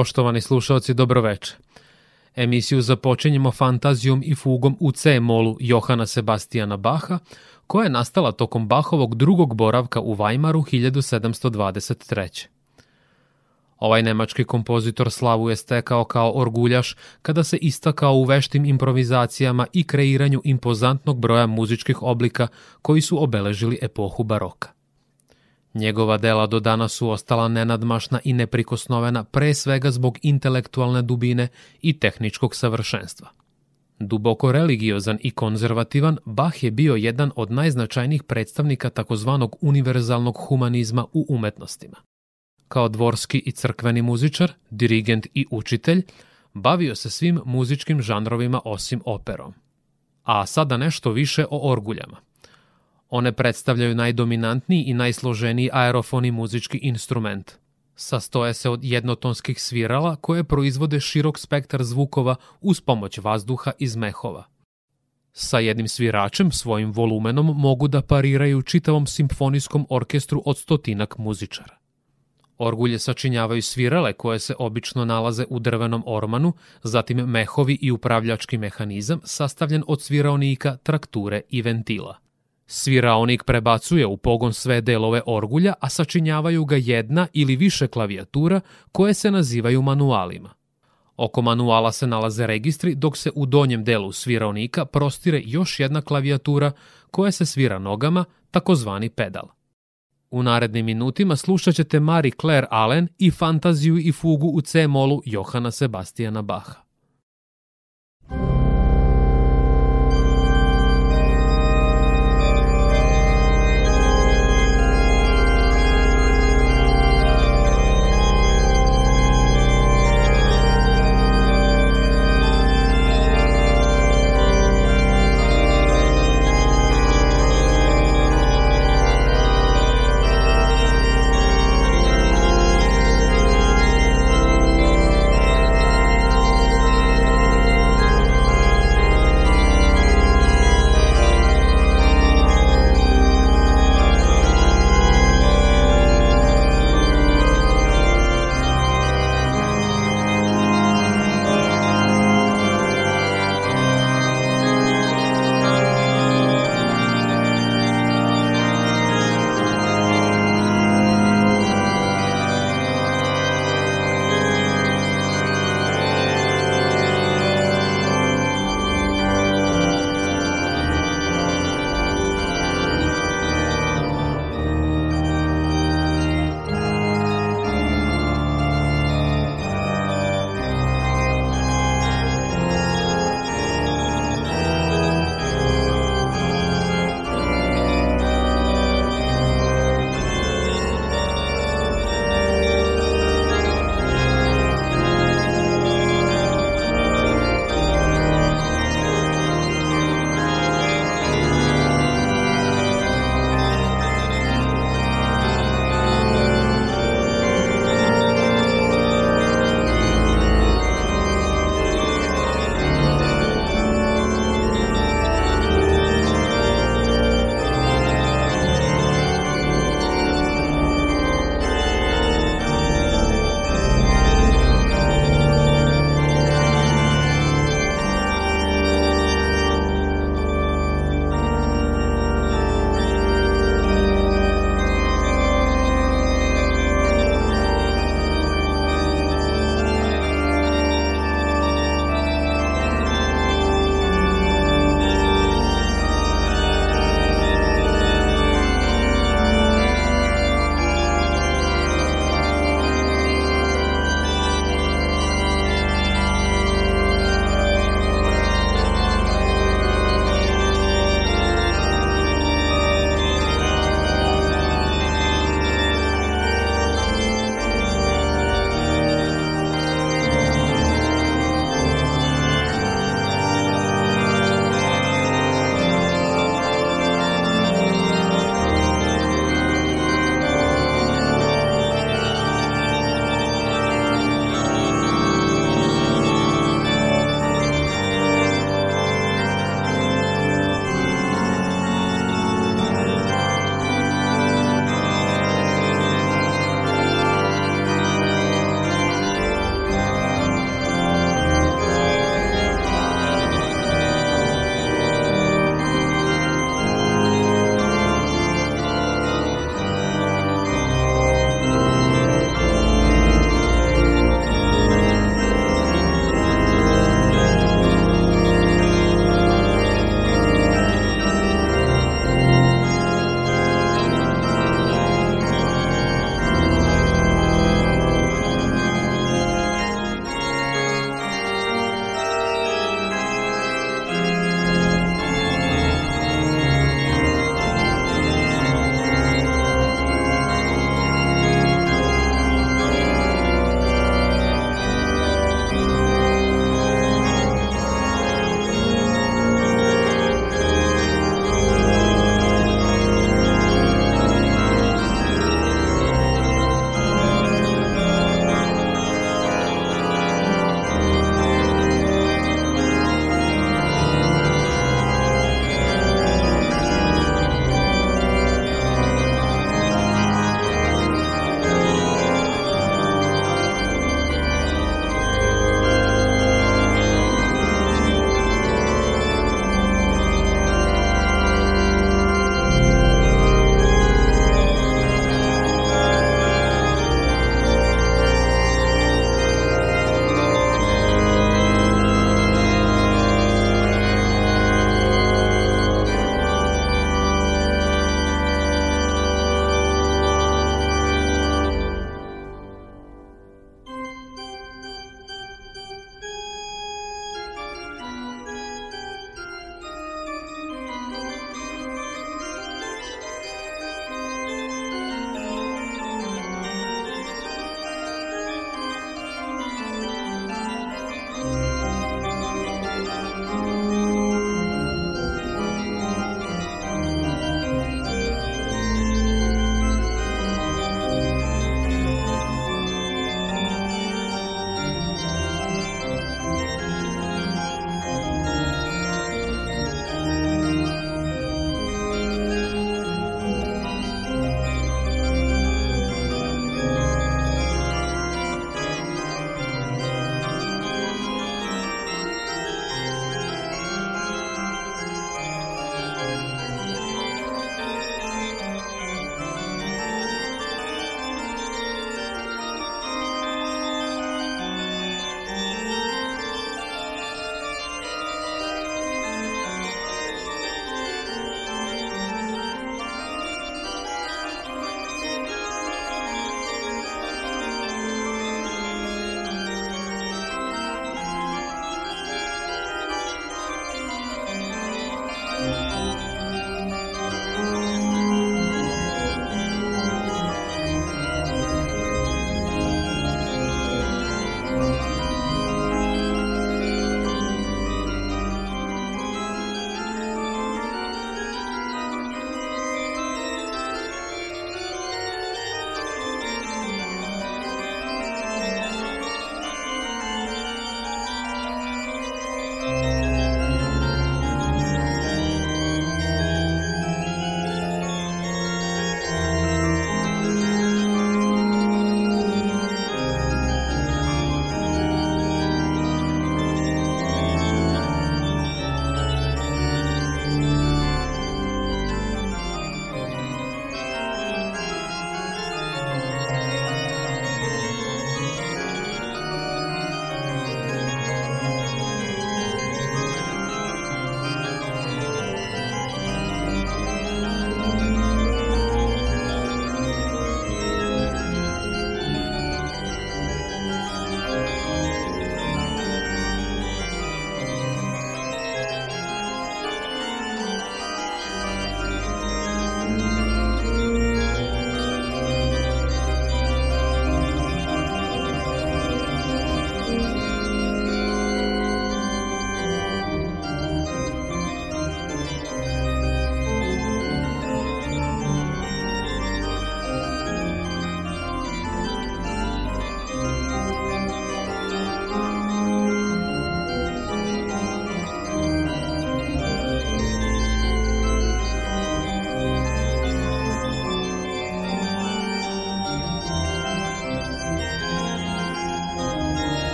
Poštovani slušalci, dobroveče. Emisiju započinjemo fantazijom i fugom u C-molu Johana Sebastijana Baha, koja je nastala tokom Bahovog drugog boravka u Vajmaru 1723. Ovaj nemački kompozitor slavu je stekao kao orguljaš kada se istakao u veštim improvizacijama i kreiranju impozantnog broja muzičkih oblika koji su obeležili epohu baroka. Njegova dela do danas su ostala nenadmašna i neprikosnovena pre svega zbog intelektualne dubine i tehničkog savršenstva. Duboko religiozan i konzervativan, Bach je bio jedan od najznačajnijih predstavnika takozvanog univerzalnog humanizma u umetnostima. Kao dvorski i crkveni muzičar, dirigent i učitelj, bavio se svim muzičkim žanrovima osim operom. A sada nešto više o orguljama – One predstavljaju najdominantniji i najsloženiji aerofoni muzički instrument. Sastoje se od jednotonskih svirala koje proizvode širok spektar zvukova uz pomoć vazduha iz mehova. Sa jednim sviračem svojim volumenom mogu da pariraju čitavom simfonijskom orkestru od stotinak muzičara. Orgulje sačinjavaju svirale koje se obično nalaze u drvenom ormanu, zatim mehovi i upravljački mehanizam sastavljen od sviraonika, trakture i ventila – Sviraonik prebacuje u pogon sve delove orgulja, a sačinjavaju ga jedna ili više klavijatura koje se nazivaju manualima. Oko manuala se nalaze registri, dok se u donjem delu sviraonika prostire još jedna klavijatura koja se svira nogama, takozvani pedal. U narednim minutima slušat ćete Marie Claire Allen i fantaziju i fugu u C-molu Johana Sebastijana Baha.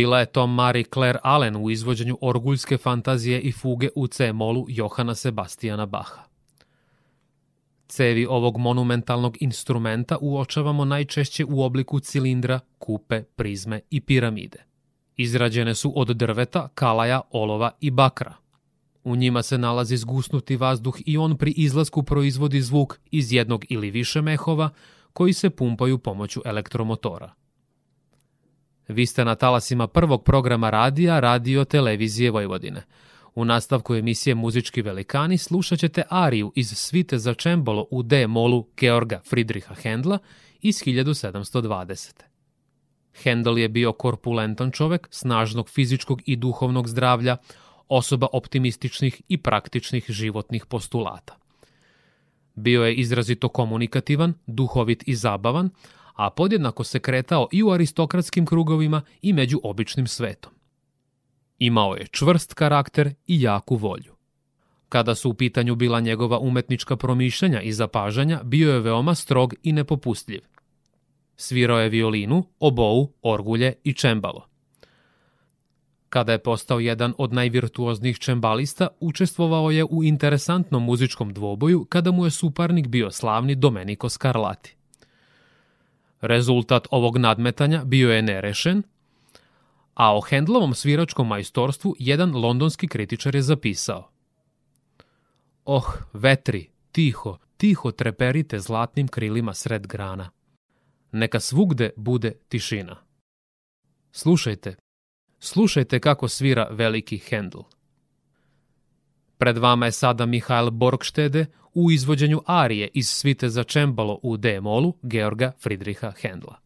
Bila je to Marie Claire Allen u izvođenju orguljske fantazije i fuge u C-molu Johana Sebastijana Baha. Cevi ovog monumentalnog instrumenta uočavamo najčešće u obliku cilindra, kupe, prizme i piramide. Izrađene su od drveta, kalaja, olova i bakra. U njima se nalazi zgusnuti vazduh i on pri izlasku proizvodi zvuk iz jednog ili više mehova koji se pumpaju pomoću elektromotora. Vi ste na talasima prvog programa radija Radio Televizije Vojvodine. U nastavku emisije Muzički velikani slušat ćete ariju iz svite za čembolo u D-molu Georga Friedricha Hendla iz 1720. Hendel je bio korpulentan čovek, snažnog fizičkog i duhovnog zdravlja, osoba optimističnih i praktičnih životnih postulata. Bio je izrazito komunikativan, duhovit i zabavan, a podjednako se kretao i u aristokratskim krugovima i među običnim svetom. Imao je čvrst karakter i jaku volju. Kada su u pitanju bila njegova umetnička promišljanja i zapažanja, bio je veoma strog i nepopustljiv. Svirao je violinu, obou, orgulje i čembalo. Kada je postao jedan od najvirtuoznijih čembalista, učestvovao je u interesantnom muzičkom dvoboju kada mu je suparnik bio slavni Domenico Scarlatti. Rezultat ovog nadmetanja bio je nerešen, a o Hendlovom sviračkom majstorstvu jedan londonski kritičar je zapisao. Oh, vetri, tiho, tiho treperite zlatnim krilima sred grana. Neka svugde bude tišina. Slušajte, slušajte kako svira veliki Hendl. Pred vama je sada Mihail Borgštede u izvođenju arije iz svite za čembalo u D-molu Georga Friedricha Hendla.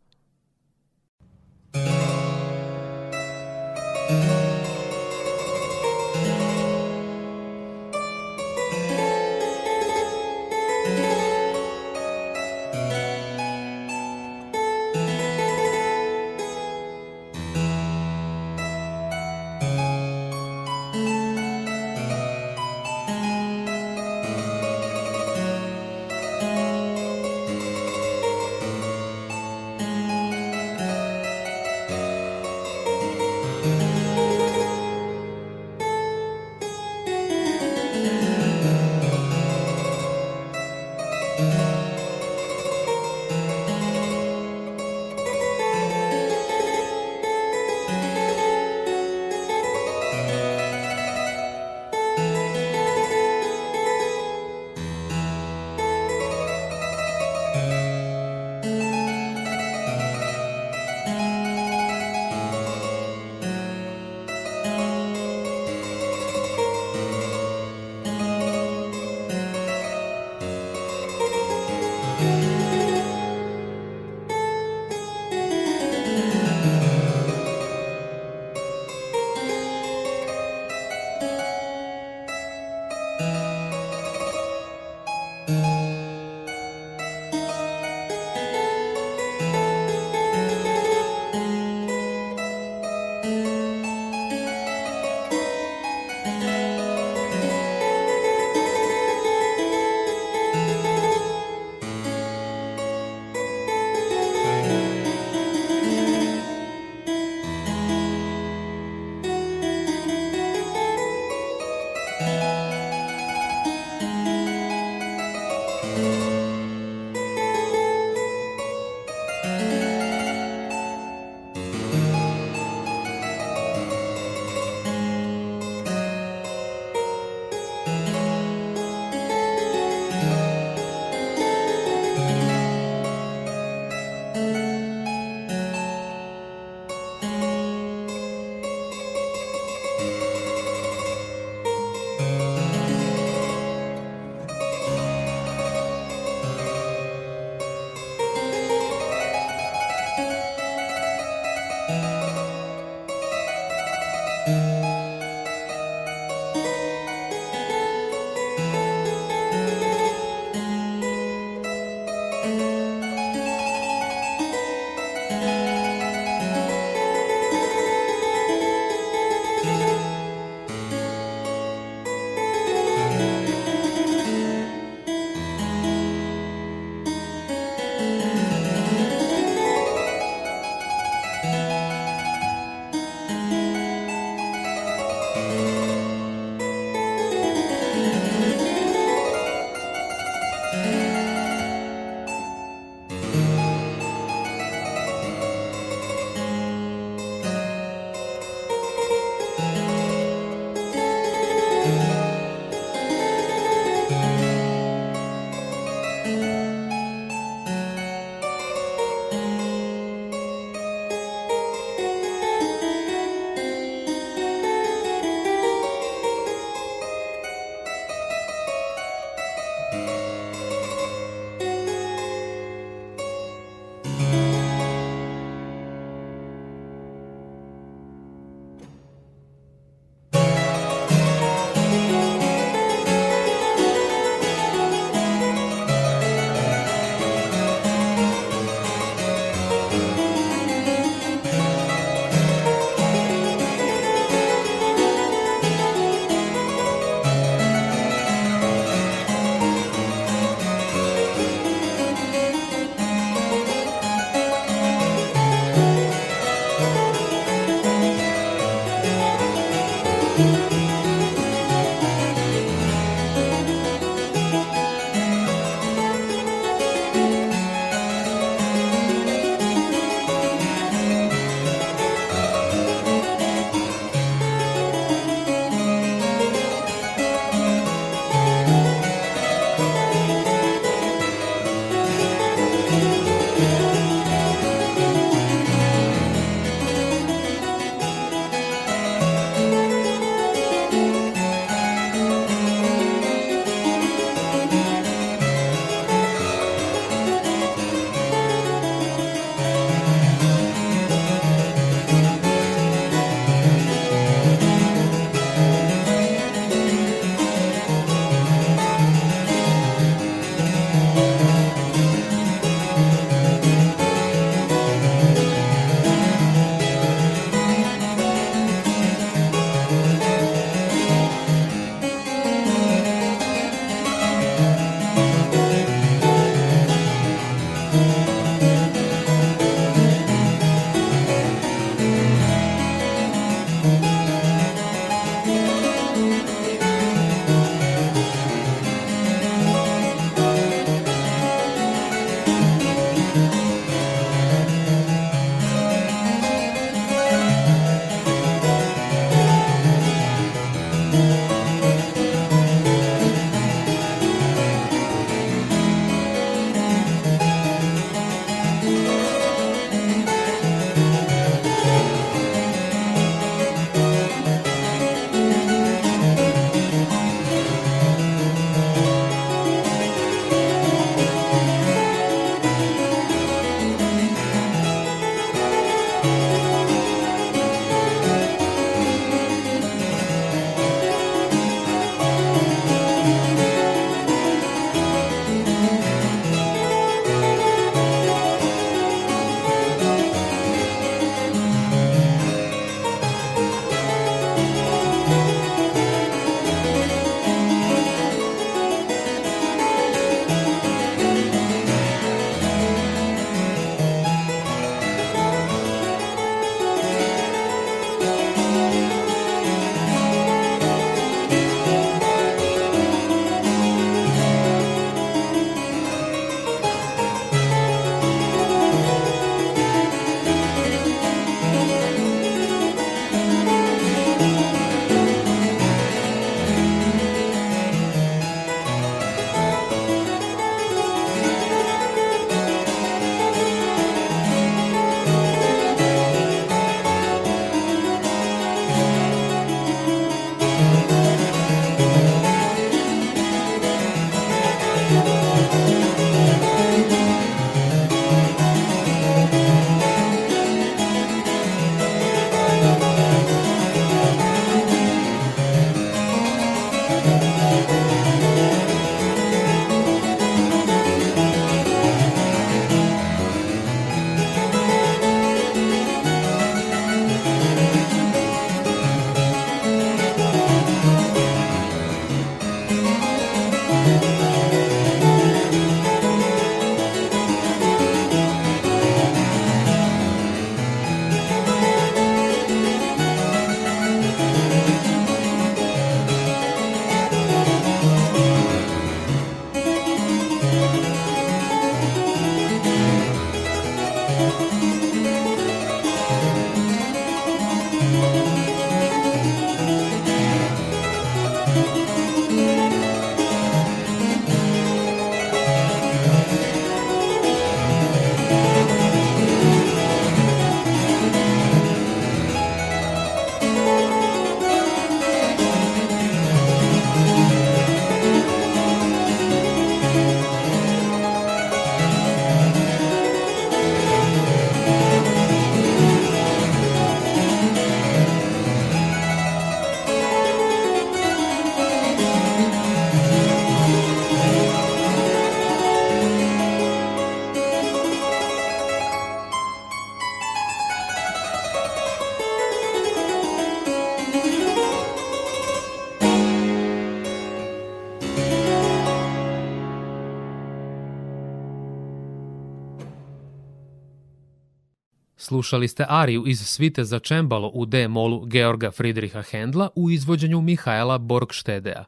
Slušali ste ariju iz svite za čembalo u D-molu Georga Friedricha Hendla u izvođenju Mihajla Borgštedea.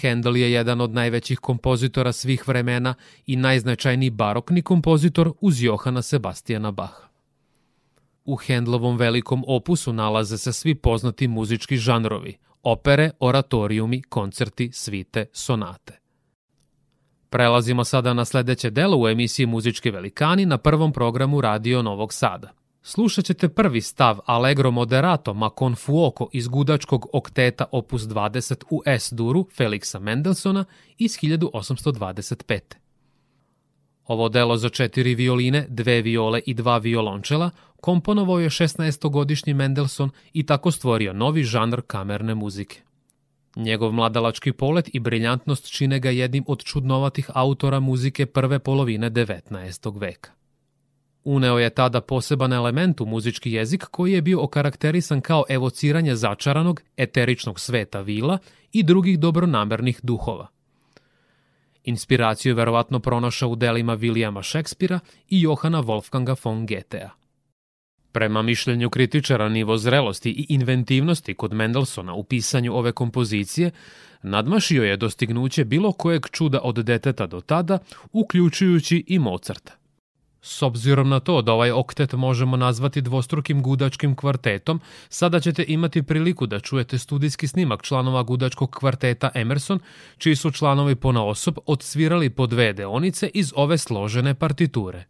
Hendel je jedan od najvećih kompozitora svih vremena i najznačajniji barokni kompozitor uz Johana Sebastijana Baha. U Hendlovom velikom opusu nalaze se svi poznati muzički žanrovi, opere, oratorijumi, koncerti, svite, sonate. Prelazimo sada na sledeće delo u emisiji Muzički velikani na prvom programu Radio Novog Sada. Slušat ćete prvi stav Allegro Moderato ma con fuoco iz gudačkog okteta opus 20 u S-duru Felixa Mendelsona iz 1825. Ovo delo za četiri violine, dve viole i dva violončela komponovao je 16-godišnji Mendelssohn i tako stvorio novi žanr kamerne muzike. Njegov mladalački polet i briljantnost čine ga jednim od čudnovatih autora muzike prve polovine 19. veka. Uneo je tada poseban element u muzički jezik koji je bio okarakterisan kao evociranje začaranog, eteričnog sveta vila i drugih dobronamernih duhova. Inspiraciju je verovatno pronašao u delima Vilijama Šekspira i Johana Wolfganga von Goethea. Prema mišljenju kritičara nivo zrelosti i inventivnosti kod Mendelsona u pisanju ove kompozicije nadmašio je dostignuće bilo kojeg čuda od deteta do tada, uključujući i Mozarta. S obzirom na to da ovaj oktet možemo nazvati dvostrukim gudačkim kvartetom, sada ćete imati priliku da čujete studijski snimak članova gudačkog kvarteta Emerson, čiji su članovi pona osob odsvirali po dve deonice iz ove složene partiture.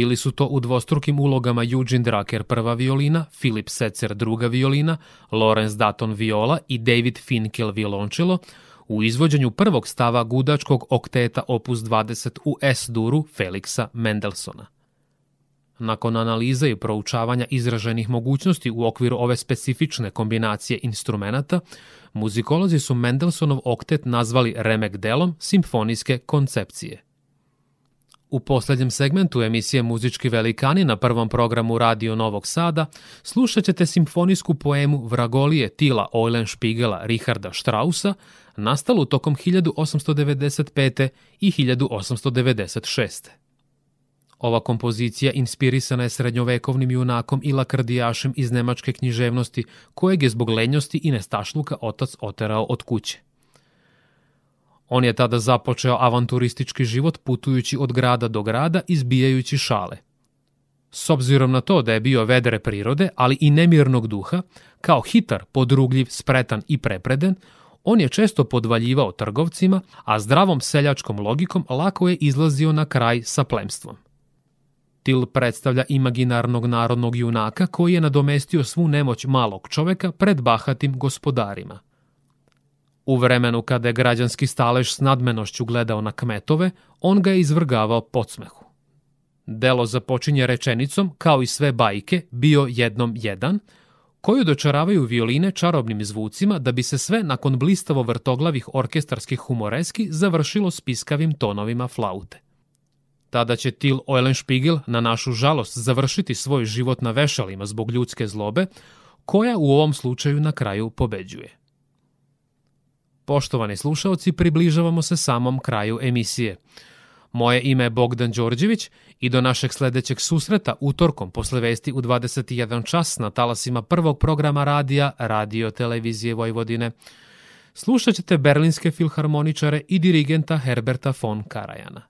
Bili su to u dvostrukim ulogama Eugene Draker prva violina, Philip Setzer druga violina, Lawrence Dutton viola i David Finkel violončelo, u izvođenju prvog stava gudačkog okteta opus 20 u S-duru Felixa Mendelsona. Nakon analize i proučavanja izraženih mogućnosti u okviru ove specifične kombinacije instrumenata, muzikolozi su Mendelsonov oktet nazvali remek delom simfonijske koncepcije – U poslednjem segmentu emisije Muzički velikani na prvom programu Radio Novog Sada slušat ćete simfonijsku poemu Vragolije Tila Eulenspiegela Richarda Strausa, nastalu tokom 1895. i 1896. Ova kompozicija inspirisana je srednjovekovnim junakom i lakrdijašem iz nemačke književnosti, kojeg je zbog lenjosti i nestašluka otac oterao od kuće. On je tada započeo avanturistički život putujući od grada do grada izbijajući šale. S obzirom na to da je bio vedre prirode, ali i nemirnog duha, kao hitar, podrugljiv, spretan i prepreden, on je često podvaljivao trgovcima, a zdravom seljačkom logikom lako je izlazio na kraj sa plemstvom. Til predstavlja imaginarnog narodnog junaka koji je nadomestio svu nemoć malog čoveka pred bahatim gospodarima – U vremenu kada je građanski stalež s nadmenošću gledao na kmetove, on ga je izvrgavao podsmehu. Delo započinje rečenicom, kao i sve bajke, bio jednom jedan, koju dočaravaju violine čarobnim zvucima da bi se sve nakon blistavo vrtoglavih orkestarskih humoreski završilo spiskavim tonovima flaute. Tada će Til Eulenspiegel na našu žalost završiti svoj život na vešalima zbog ljudske zlobe, koja u ovom slučaju na kraju pobeđuje. Poštovani slušaoci, približavamo se samom kraju emisije. Moje ime je Bogdan Đorđević i do našeg sledećeg susreta utorkom posle vesti u 21 čas na talasima prvog programa radija Radio Televizije Vojvodine. Slušat ćete berlinske filharmoničare i dirigenta Herberta von Karajana.